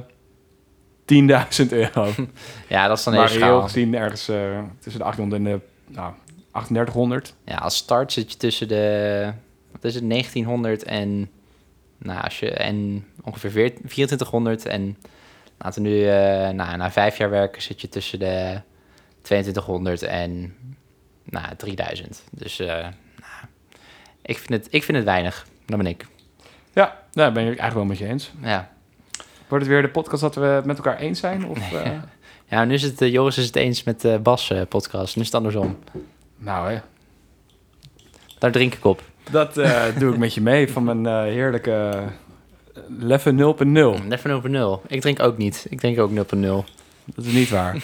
10.000 euro. ja, dat is dan maar heel schaal. gezien ergens eh, tussen de 800 en de nou, 3800. Ja, als start zit je tussen de... Wat is het? 1900 en... Nou, als je... En ongeveer 14 2400 en... Laten we nu... eh nou, na vijf jaar werken zit je tussen de 2200 en... Nou, 3000. Dus... nou, ik, vind het, ik vind het weinig. Dat ben ik. Ja, daar ben ik eigenlijk wel met je eens. Ja. Wordt het weer de podcast dat we het met elkaar eens zijn? Of, eh, Ja, nu is het... eh, Joris is het eens met de Bas eh, podcast. Nu is het andersom. nou hè, Daar drink ik op. dat doe ik met je mee van mijn eh, heerlijke uh, Leffe 0.0. Even over nul. Ik drink ook niet. Ik drink ook 0.0. Dat is niet waar.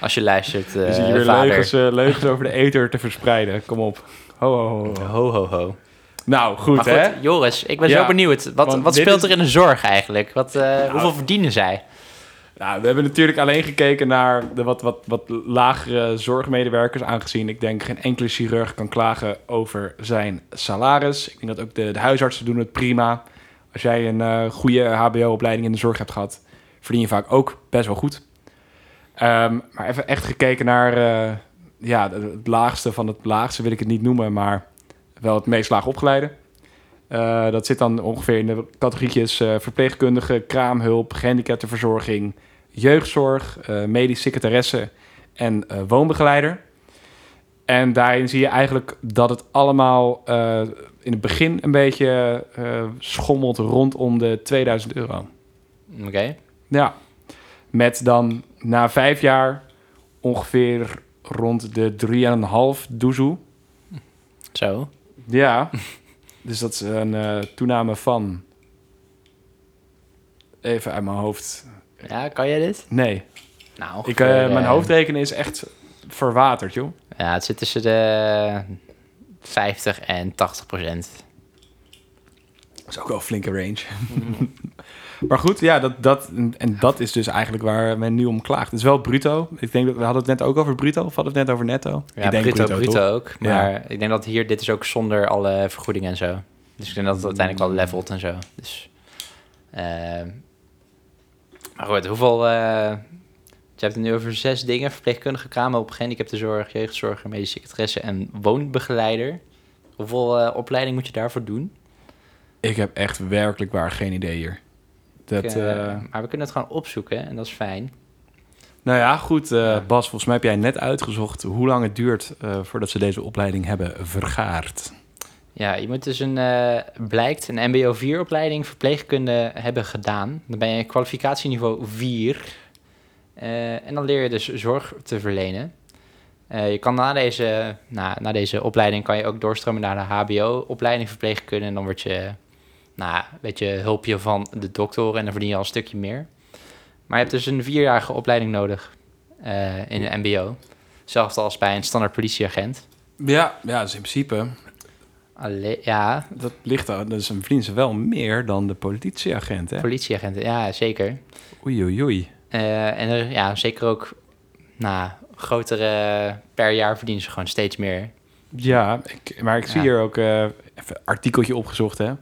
Als je luistert, eh Je zit weer vader. leugens, eh, leugens over de ether te verspreiden. Kom op. Ho, ho, ho. Ho, ho, ho. Nou, goed, maar hè? Joris, ik ben Ja, zo benieuwd. Wat, wat speelt is- er in de zorg eigenlijk? Wat, eh, hoeveel verdienen zij? Nou, we hebben natuurlijk alleen gekeken naar de wat, wat, wat lagere zorgmedewerkers, aangezien ik denk geen enkele chirurg kan klagen over zijn salaris. Ik denk dat ook de, de huisartsen doen het prima. Als jij een goede HBO-opleiding in de zorg hebt gehad, verdien je vaak ook best wel goed. Ehm, maar even echt gekeken naar eh, ja, het laagste van het laagste wil ik het niet noemen, maar wel het meest laag opgeleide. Eh, dat zit dan ongeveer in de categorietjes eh, verpleegkundige, kraamhulp, gehandicaptenverzorging, jeugdzorg, medisch secretaresse en woonbegeleider. En daarin zie je eigenlijk dat het allemaal in het begin een beetje schommelt rondom de 2000 euro. Oké. Ja, met dan na vijf jaar ongeveer rond de 3,5 doezoe. Zo. Ja, dus dat is een eh, toename van... Even uit mijn hoofd. Ja, kan jij dit? Nee, Nou, ik, eh, mijn eh, hoofdrekenen is echt verwaterd, joh. Ja, het zit tussen de 50 en 80 procent. Dat is ook wel een flinke range. maar goed, ja, dat, dat, en dat is dus eigenlijk waar men nu om klaagt. Het is wel bruto. Ik denk dat we hadden het net ook over bruto, of hadden we het net over netto? Ja, ik denk bruto, bruto, ook. Maar ik denk dat hier, dit is ook zonder alle vergoedingen en zo. Dus ik denk dat het uiteindelijk wel levelt en zo. Dus, eh, maar goed, hoeveel... eh, je hebt het nu over zes dingen. Verpleegkundige, kraamhulp, gehandicaptenzorg, jeugdzorg, medische secretaresse en woonbegeleider. Hoeveel eh, opleiding moet je daarvoor doen? Ik heb echt werkelijk waar geen idee hier. Dat, Ik, eh, eh, maar we kunnen het gewoon opzoeken en dat is fijn. Nou ja, goed. eh, Bas, volgens mij heb jij net uitgezocht hoe lang het duurt eh, voordat ze deze opleiding hebben vergaard. Ja, je moet dus een, eh, blijkt, een MBO 4 opleiding verpleegkunde hebben gedaan. Dan ben je kwalificatieniveau 4. Eh, en dan leer je dus zorg te verlenen. Eh, je kan na deze, na, na deze opleiding kan je ook doorstromen naar de HBO-opleiding verpleegkunde. En dan word je, nou, weet je, hulpje van de dokter en dan verdien je al een stukje meer. Maar je hebt dus een vierjarige opleiding nodig eh, in een MBO. Zelfs als bij een standaard politieagent. Ja, ja, dus in principe. Ja, Dat ligt aan, dus dan verdienen ze wel meer dan de politieagent, hè? politieagenten, ja, zeker. Oei, oei, oei. Eh, en er, ja, zeker ook, nou, grotere, per jaar verdienen ze gewoon steeds meer. Ja, ik, maar ik zie Ja. hier ook eh, even een artikeltje opgezocht, hè?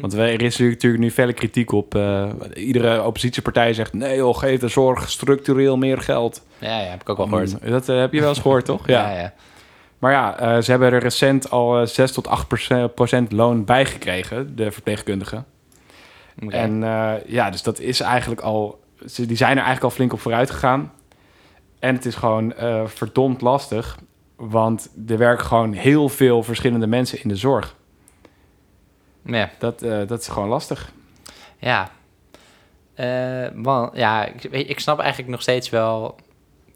Want wij- er is natuurlijk nu felle kritiek op. eh, iedere oppositiepartij zegt: nee, joh, geef de zorg structureel meer geld. Ja, ja, heb ik ook wel gehoord. Mm, Dat eh, heb je wel eens gehoord, toch? Ja, ja. Maar ja, eh, ze hebben er recent al eh, 6 tot 8 procent, loon bijgekregen, de verpleegkundigen. En ja, dus dat is eigenlijk al. ze- Die zijn er eigenlijk al flink op vooruit gegaan. En het is gewoon verdomd lastig. Want er werken gewoon heel veel verschillende mensen in de zorg. Ja. Dat, eh, dat is gewoon lastig. Ja. Eh, man, ja, ik, ik snap eigenlijk nog steeds wel...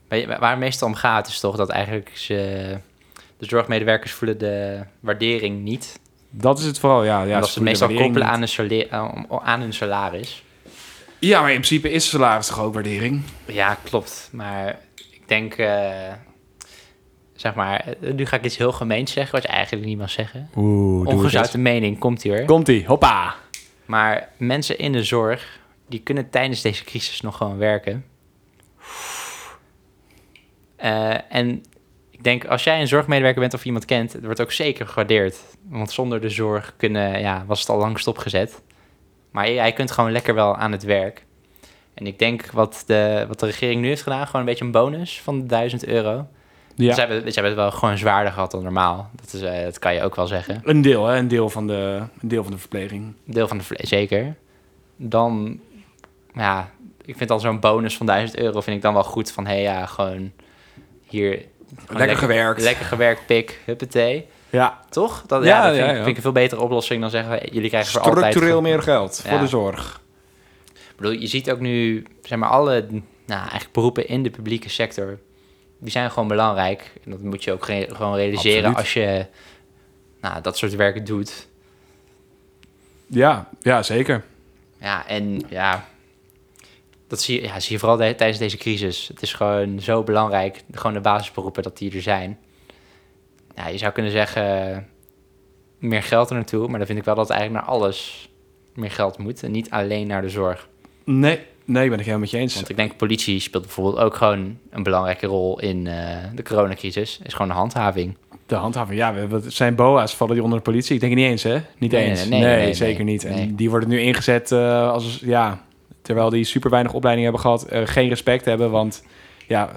Waar het meestal om gaat is toch dat eigenlijk ze... De zorgmedewerkers voelen de waardering niet. Dat is het vooral, ja. ja dat ze ze het meestal koppelen aan hun, sala- aan- hun salaris. Ja, maar in principe is salaris toch ook waardering? Ja, klopt. Maar ik denk... eh, zeg maar, eh, nu ga ik iets heel gemeens zeggen... wat je eigenlijk niet mag zeggen. Oeh, Ongezouten mening komt hier. Komt-ie, hoppa. Maar mensen in de zorg, die kunnen tijdens deze crisis nog gewoon werken. Eh, en ik denk, als jij een zorgmedewerker bent of iemand kent, het wordt ook zeker gewaardeerd. Want zonder de zorg kunnen, ja, was het al lang stopgezet. Maar jij kunt gewoon lekker wel aan het werk. En ik denk wat de, wat de regering nu heeft gedaan, gewoon een beetje een bonus van 1000 euro. Ja. Ze, hebben, hebben het wel gewoon zwaarder gehad dan normaal. Dat, is, eh, dat kan je ook wel zeggen. Een deel, hè? Een deel van de, een deel van de verpleging. deel van de vlees, zeker. Dan, ja, ik vind dan zo'n bonus van 1000 euro vind ik dan wel goed. Van, hé hey, ja, gewoon hier... gewoon Lekker gewerkt. Lekker gewerkt, pik, huppatee. Ja, Toch? Dat, Ja, ja, dat vind, ja, vind ik een veel betere oplossing dan zeggen... jullie krijgen voor altijd... structureel meer geld voor de zorg. Ik bedoel, je ziet ook nu, zeg maar, alle nou, eigenlijk beroepen in de publieke sector... die zijn gewoon belangrijk. En dat moet je ook ge- gewoon realiseren Absoluut. als je nou, dat soort werken doet. Ja, ja, zeker. Ja, en ja, dat zie je, ja, zie je vooral de- tijdens deze crisis. Het is gewoon zo belangrijk, gewoon de basisberoepen, dat die er zijn. Ja, je zou kunnen zeggen, meer geld er naartoe, maar dan vind ik wel dat eigenlijk naar alles meer geld moet. En niet alleen naar de zorg. Nee, nee, ben ik helemaal met je eens. Want ik denk, politie speelt bijvoorbeeld ook gewoon een belangrijke rol in eh, de coronacrisis. Is gewoon de handhaving. De handhaving, ja, we, zijn boa's, vallen die onder de politie? Ik denk het niet eens, hè? Niet Nee, eens. nee, Nee, nee, nee, zeker niet. En die worden nu ingezet eh, als, ja, terwijl die super weinig opleiding hebben gehad, eh, geen respect hebben, want, ja,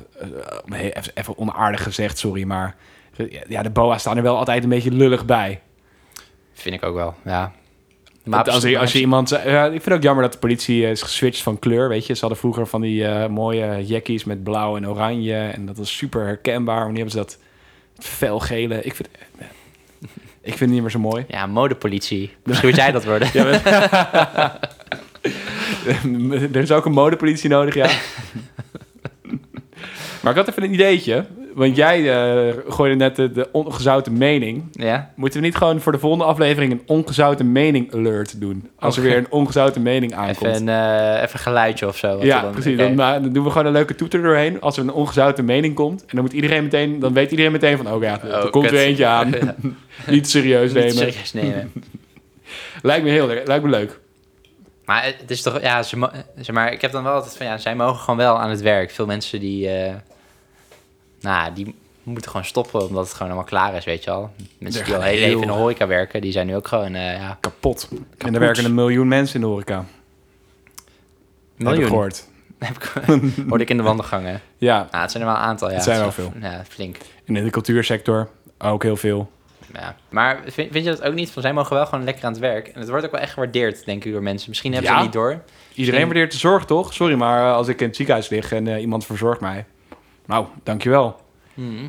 even, onaardig gezegd, sorry, maar ja, de boa's staan er wel altijd een beetje lullig bij. Vind ik ook wel, ja. Maar als, je, als je iemand... ik vind het ook jammer dat de politie eh, is geswitcht van kleur, weet je. Ze hadden vroeger van die eh, mooie jackies met blauw en oranje. En dat was super herkenbaar. Maar nu hebben ze dat felgele. Ik vind, ik vind het niet meer zo mooi. Ja, modepolitie. Misschien moet jij dat worden. Ja, maar- er is ook een modepolitie nodig, ja. maar ik had even een ideetje. Want jij eh, gooide net de, de ongezouten mening. ja? Moeten we niet gewoon voor de volgende aflevering een ongezouten mening alert doen? Als er weer een ongezouten mening aankomt. Even een, eh, even een geluidje of zo. wat ja, er dan- precies. oké. Dan, doen we gewoon een leuke toeter doorheen. Als er een ongezouten mening komt. En dan moet iedereen meteen, dan weet iedereen meteen van, oh ja, er Oh, komt kut. weer eentje aan. Ja. Niet serieus Niet nemen. serieus nemen. Lijkt me heel lijkt me leuk. Maar het is toch, ja, ze zeg maar, ik heb dan wel altijd van, ja, zij mogen gewoon wel aan het werk. Veel mensen die, eh, nou, die moeten gewoon stoppen omdat het gewoon allemaal klaar is, weet je al. Mensen die al heel leven in de horeca werken, die zijn nu ook gewoon, eh ja, Kapot. En er werken een miljoen mensen in de horeca. Heb ik miljoen. gehoord. Heb ik, hoorde ik in de wandelgangen. Ja, Nou, het zijn er wel een aantal, ja. Het zijn wel Ja, flink. en in de cultuursector ook heel veel. Ja. Maar vind, vind je dat ook niet? Van, zij mogen wel gewoon lekker aan het werk. En het wordt ook wel echt gewaardeerd, denk ik, door mensen. Misschien hebben ze het niet door. Iedereen waardeert de zorg, toch? Sorry, maar eh, als ik in het ziekenhuis lig en eh, iemand verzorgt mij. Nou, dankjewel. Mhm.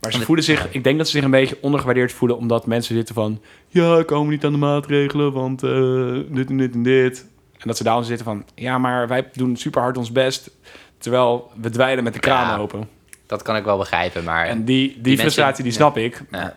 Maar ze voelen zich, ik denk dat ze zich een beetje ondergewaardeerd voelen, omdat mensen zitten van, ja, ik komen niet aan de maatregelen, want eh, dit en dit en dit. En dat ze daarom zitten van, ja, maar wij doen super hard ons best, terwijl we dweilen met de kraan Ja. open. Dat kan ik wel begrijpen, maar... En die, die, frustratie, die snap ik. Ja.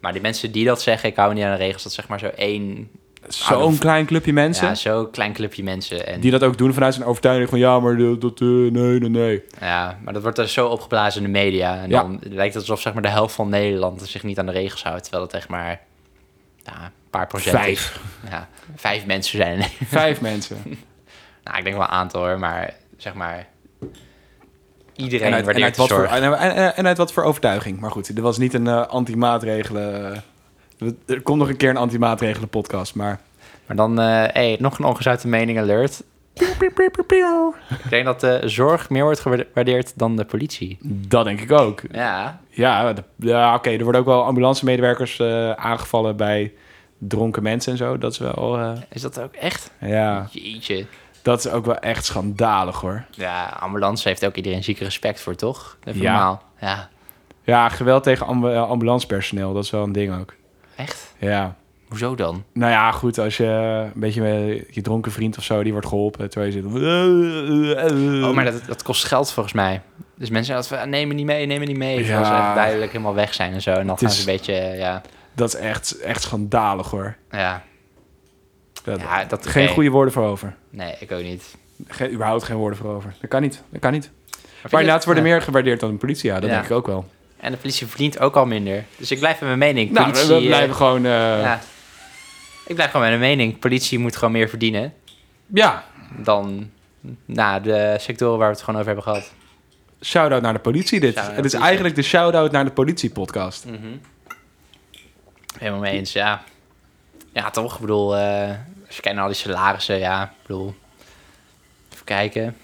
Maar die mensen die dat zeggen, ik hou niet aan de regels, dat zeg maar zo één Zo'n klein clubje mensen. Ja, zo'n klein clubje mensen. En, Die dat ook doen vanuit zijn overtuiging van ja, maar dat, dat, eh, nee, nee, nee. Ja, maar dat wordt dus zo opgeblazen in de media. En Ja. dan lijkt het alsof zeg maar, de helft van Nederland zich niet aan de regels houdt. Terwijl het echt maar ja, een paar procent Vijf. is. Ja, vijf mensen zijn. Vijf mensen. nou, ik denk wel een aantal hoor, maar zeg maar... Iedereen En uit, en, uit wat voor, en, en- en uit wat voor overtuiging. Maar goed, er was niet een eh, anti-maatregelen... er komt nog een keer een anti-maatregelen podcast, maar... Maar dan, eh hey, nog een ongezouten mening alert. Ik denk dat de zorg meer wordt gewaardeerd dan de politie. Dat denk ik ook. Ja, Ja, ja oké, er worden ook wel ambulancemedewerkers eh aangevallen bij dronken mensen en zo. Dat is wel... eh, is dat ook echt? ja, Jeetje. dat is ook wel echt schandalig hoor. Ja, ambulance heeft ook iedereen zieke respect voor, toch? Even Ja. normaal. Ja, Ja, geweld tegen ambu- ambulancepersoneel, dat is wel een ding ook. Echt? Ja. Hoezo dan? Nou ja, goed, als je een beetje met je dronken vriend of zo, die wordt geholpen, terwijl je zit... Oh, maar dat, dat kost geld volgens mij. Dus mensen zeggen van, neem me niet mee, neem me niet mee. Ja. Ze echt duidelijk helemaal weg zijn en zo. En dan gaan is- ze een beetje, ja... Dat is echt, echt schandalig hoor. Ja, Dat, ja dat... geen goede woorden voor over. Nee, ik ook niet. Geen, überhaupt geen woorden voor over. Dat kan niet. Dat kan niet. Maar, Maar inderdaad worden ja. meer gewaardeerd dan de politie. Ja, dat Ja. denk ik ook wel. En de politie verdient ook al minder. Dus ik blijf bij mijn mening. Nou, Politie, we eh, blijven gewoon... eh, ja. ja. Ik blijf gewoon bij mijn mening. Politie moet gewoon meer verdienen dan nou, de sectoren waar we het gewoon over hebben gehad. shout-out naar de politie dit. Het is politie. eigenlijk de shout-out naar de politie-podcast. Mhm. Helemaal mee eens, ja. Ja, toch? Ik bedoel, eh, als je kijkt naar al die salarissen, ja, ik bedoel... Even kijken.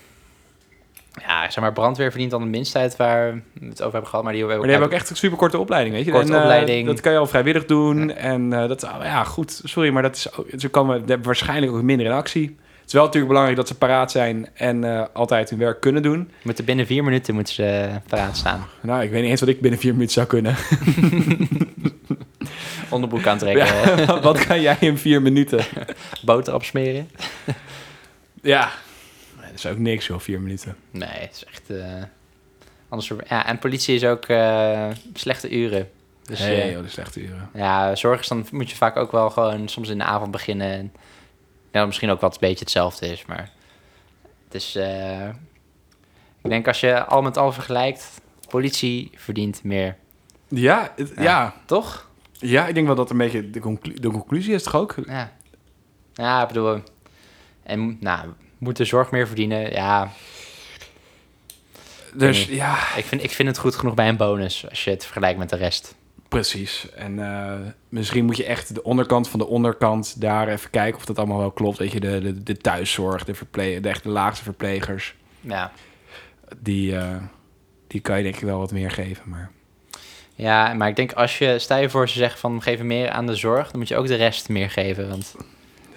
Ja, zeg maar, brandweer verdient dan de minstheid waar we het over hebben gehad, maar die hebben Maar die hebben ook echt een super korte opleiding, weet je. Korte En, eh, opleiding. Dat kan je al vrijwillig doen. En eh, dat, ja, goed. Sorry, maar dat is ze komen waarschijnlijk ook minder in actie. Het is wel natuurlijk belangrijk dat ze paraat zijn en eh, altijd hun werk kunnen doen. moeten binnen vier minuten moeten ze paraat staan. Nou, ik weet niet eens wat ik binnen vier minuten zou kunnen. Onderbroek aantrekken, Ja, wat kan jij in vier minuten? boterhap smeren. Ja. Is ook niks, joh, vier minuten. Nee, het is echt... eh, anders, ja, en politie is ook eh, slechte uren. Dus hey, eh, joh, de slechte uren. ja, zorg is dan moet je vaak ook wel gewoon soms in de avond beginnen. En, ja, misschien ook wat een beetje hetzelfde is, maar het is... ik denk als je al met al vergelijkt, politie verdient meer. Ja, het- Ja. ja. Toch? Ja, ik denk wel dat een beetje de, conclu- de conclusie is toch ook? Ja. Ja, ik bedoel... En nou, moet de zorg meer verdienen? Ja, Dus ja, ik vind, ik vind het goed genoeg bij een bonus als je het vergelijkt met de rest. precies. En eh, misschien moet je echt de onderkant van de onderkant daar even kijken of dat allemaal wel klopt. Weet je, de, de, de thuiszorg, de, verple de echte laagste verplegers, Ja. die, eh, die kan je denk ik wel wat meer geven. Maar Ja, maar ik denk als je, stel je voor ze zeggen van geef meer aan de zorg, dan moet je ook de rest meer geven. Want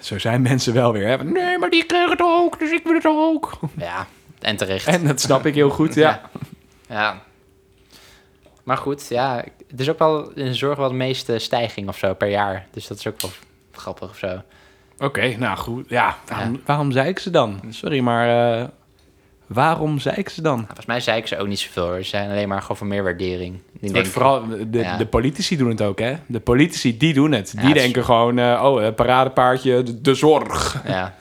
zo zijn mensen wel weer. Hè? Nee, maar die kregen het ook, dus ik wil het ook. ja, en terecht. En dat snap ik heel goed, ja. Ja. Maar goed, ja, het is ook wel in de zorg wel de meeste stijging of zo per jaar. Dus dat is ook wel grappig of zo. Oké, nou goed. Ja, waarom, waarom zei ik ze dan? Sorry, maar eh, waarom zei ik ze dan? Nou, volgens mij zei ik ze ook niet zoveel hoor. Ze zijn alleen maar gewoon voor meer waardering. Ik Want denk, vooral de, Ja. de politici doen het ook, hè? De politici, die doen het. Ja, Die het is- denken gewoon, eh, oh, eh, paradepaardje, de, de zorg. Ja.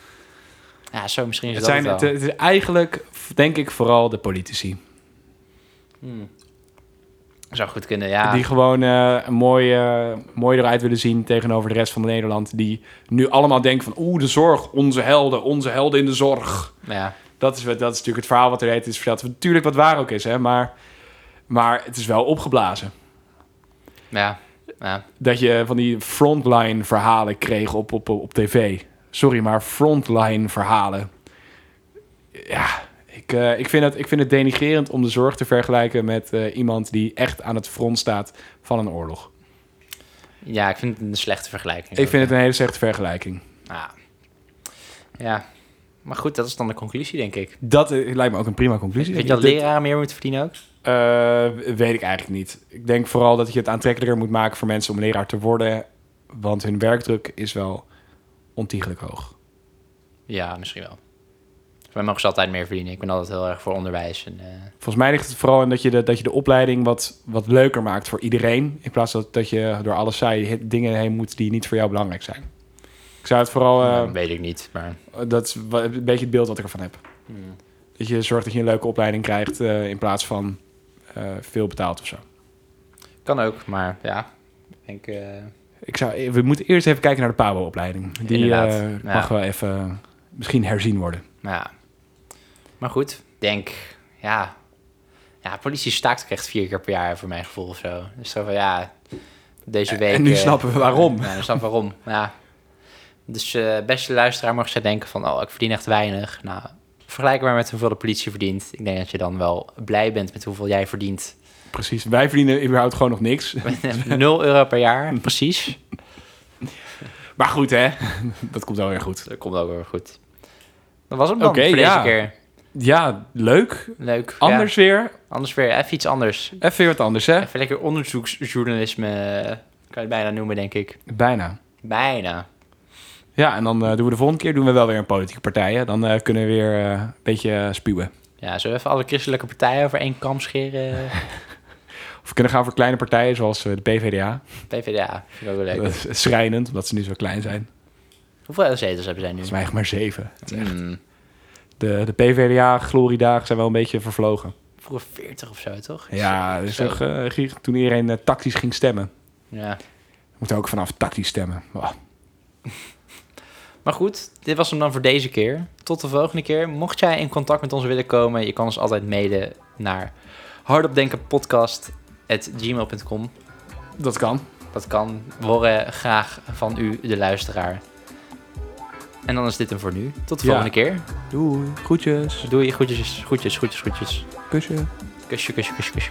ja, zo misschien is Het, dat zijn, het het, wel. het is eigenlijk, denk ik, vooral de politici. Hmm. Zou goed kunnen, ja. Die gewoon eh, mooi, eh, mooi eruit willen zien tegenover de rest van Nederland. Die nu allemaal denken van, oeh, de zorg, onze helden, onze helden in de zorg. Ja, Dat is, dat is natuurlijk het verhaal wat er heet is verteld. Natuurlijk wat waar ook is, hè. Maar, maar het is wel opgeblazen. ja, ja. dat je van die frontline verhalen kreeg op, op, op tv. Sorry, maar frontline verhalen. Ja, ik, eh, ik, vind het, ik vind het denigrerend om de zorg te vergelijken met eh, iemand die echt aan het front staat van een oorlog. ja, ik vind het een slechte vergelijking. Ik vind het een hele slechte vergelijking. Ja. ja, maar goed, dat is dan de conclusie, denk ik. Dat eh, lijkt me ook een prima conclusie. Vind je dat Dit- leraren meer moeten verdienen ook? Eh, weet ik eigenlijk niet. Ik denk vooral dat je het aantrekkelijker moet maken voor mensen om leraar te worden. Want hun werkdruk is wel ontiegelijk hoog. Ja, misschien wel. Wij mogen ze altijd meer verdienen. Ik ben altijd heel erg voor onderwijs. En, eh, Volgens mij ligt het vooral in dat je de, dat je de opleiding wat, wat leuker maakt voor iedereen. In plaats dat, dat je door alle saaie dingen heen moet die niet voor jou belangrijk zijn. Ik zou het vooral... eh, Nou, weet ik niet, maar... dat is een beetje het beeld wat ik ervan heb. hmm. Dat je zorgt dat je een leuke opleiding krijgt eh, in plaats van eh, veel betaald of zo. Kan ook, maar ja. Ik denk... eh, Ik zou, we moeten eerst even kijken naar de PABO-opleiding. Die eh, ja. mag wel even eh, misschien herzien worden. Nou ja. Maar goed, ik denk, ja. Ja, politie staakt ook echt vier keer per jaar voor mijn gevoel of zo. Dus zo van, ja, deze week... en nu eh, snappen we waarom. Ja, nu snap waarom. Ja. Dus eh beste luisteraar mag zij denken van, oh, ik verdien echt weinig. Nou, vergelijk maar met hoeveel de politie verdient. Ik denk dat je dan wel blij bent met hoeveel jij verdient. Precies. Wij verdienen überhaupt gewoon nog niks. 0 euro per jaar, precies. Maar goed, hè. Dat komt wel weer goed. Dat komt ook weer goed. Dat was hem dan Oké, voor deze ja. keer. Ja, leuk. Leuk. Anders Ja, weer. anders weer even iets anders. Even weer wat anders, hè. Even lekker onderzoeksjournalisme, eh, kan je het bijna noemen, denk ik. Bijna. Bijna. Ja, en dan eh, doen we de volgende keer doen we wel weer een politieke partij. hè. Dan eh, kunnen we weer eh, een beetje spuwen. Ja, zullen we even alle christelijke partijen over één kam scheren? Of we kunnen gaan voor kleine partijen zoals de PvdA. PvdA, vind ik ook wel leuk. Dat is schrijnend, omdat ze nu zo klein zijn. Hoeveel zetels hebben zij nu? Mij echt maar zeven. Hmm, De, de PvdA-gloriedagen zijn wel een beetje vervlogen. vroeger 40 of zo, toch? Ja, dus toch, toen iedereen tactisch ging stemmen. Ja. We moeten ook vanaf tactisch stemmen. Oh, Maar goed, dit was hem dan voor deze keer. Tot de volgende keer. Mocht jij in contact met ons willen komen, je kan ons altijd mailen naar hardopdenkenpodcast.gmail.com. dat kan. Dat kan. We horen graag van u, de luisteraar. En dan is dit hem voor nu. Tot de Ja. volgende keer. Doei. Groetjes. Doei, groetjes, groetjes, groetjes, groetjes. Kusje. Kusje, kusje, kusje, kusje.